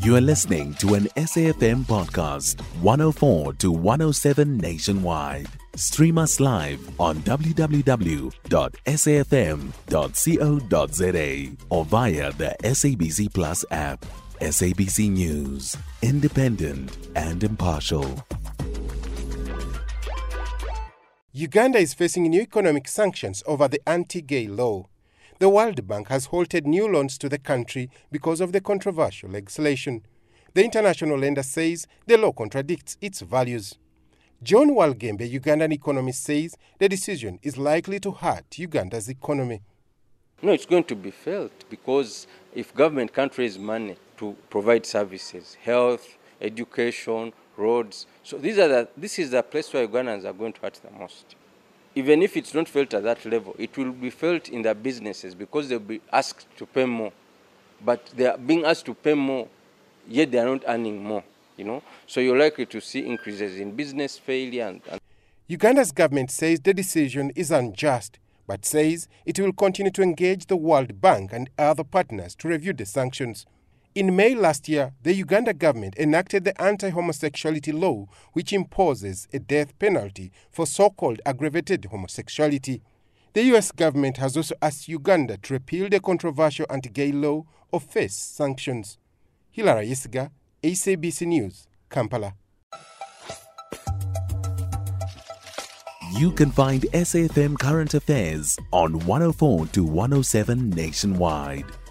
You are listening to an SAFM podcast, 104 to 107 nationwide. Stream us live on www.safm.co.za or via the SABC Plus app. SABC News, independent and impartial. Uganda is facing new economic sanctions over the anti gay law. The World Bank has halted new loans to the country because of the controversial legislation. The international lender says the law contradicts its values. John Walgembe, Ugandan economist, says the decision is likely to hurt Uganda's economy. No, it's going to be felt because if government can't raise money to provide services, health, education, roads, so these are the, this is the place where Ugandans are going to hurt the most even if it's not felt at that level, it will be felt in their businesses because they'll be asked to pay more. But they are being asked to pay more, yet they are not earning more. You know, so you're likely to see increases in business failure. And, and Uganda's government says the decision is unjust, but says it will continue to engage the World Bank and other partners to review the sanctions. In May last year, the Uganda government enacted the anti homosexuality law, which imposes a death penalty for so called aggravated homosexuality. The US government has also asked Uganda to repeal the controversial anti gay law or face sanctions. Hilary Isiga, SABC News, Kampala. You can find SAFM Current Affairs on 104 to 107 nationwide.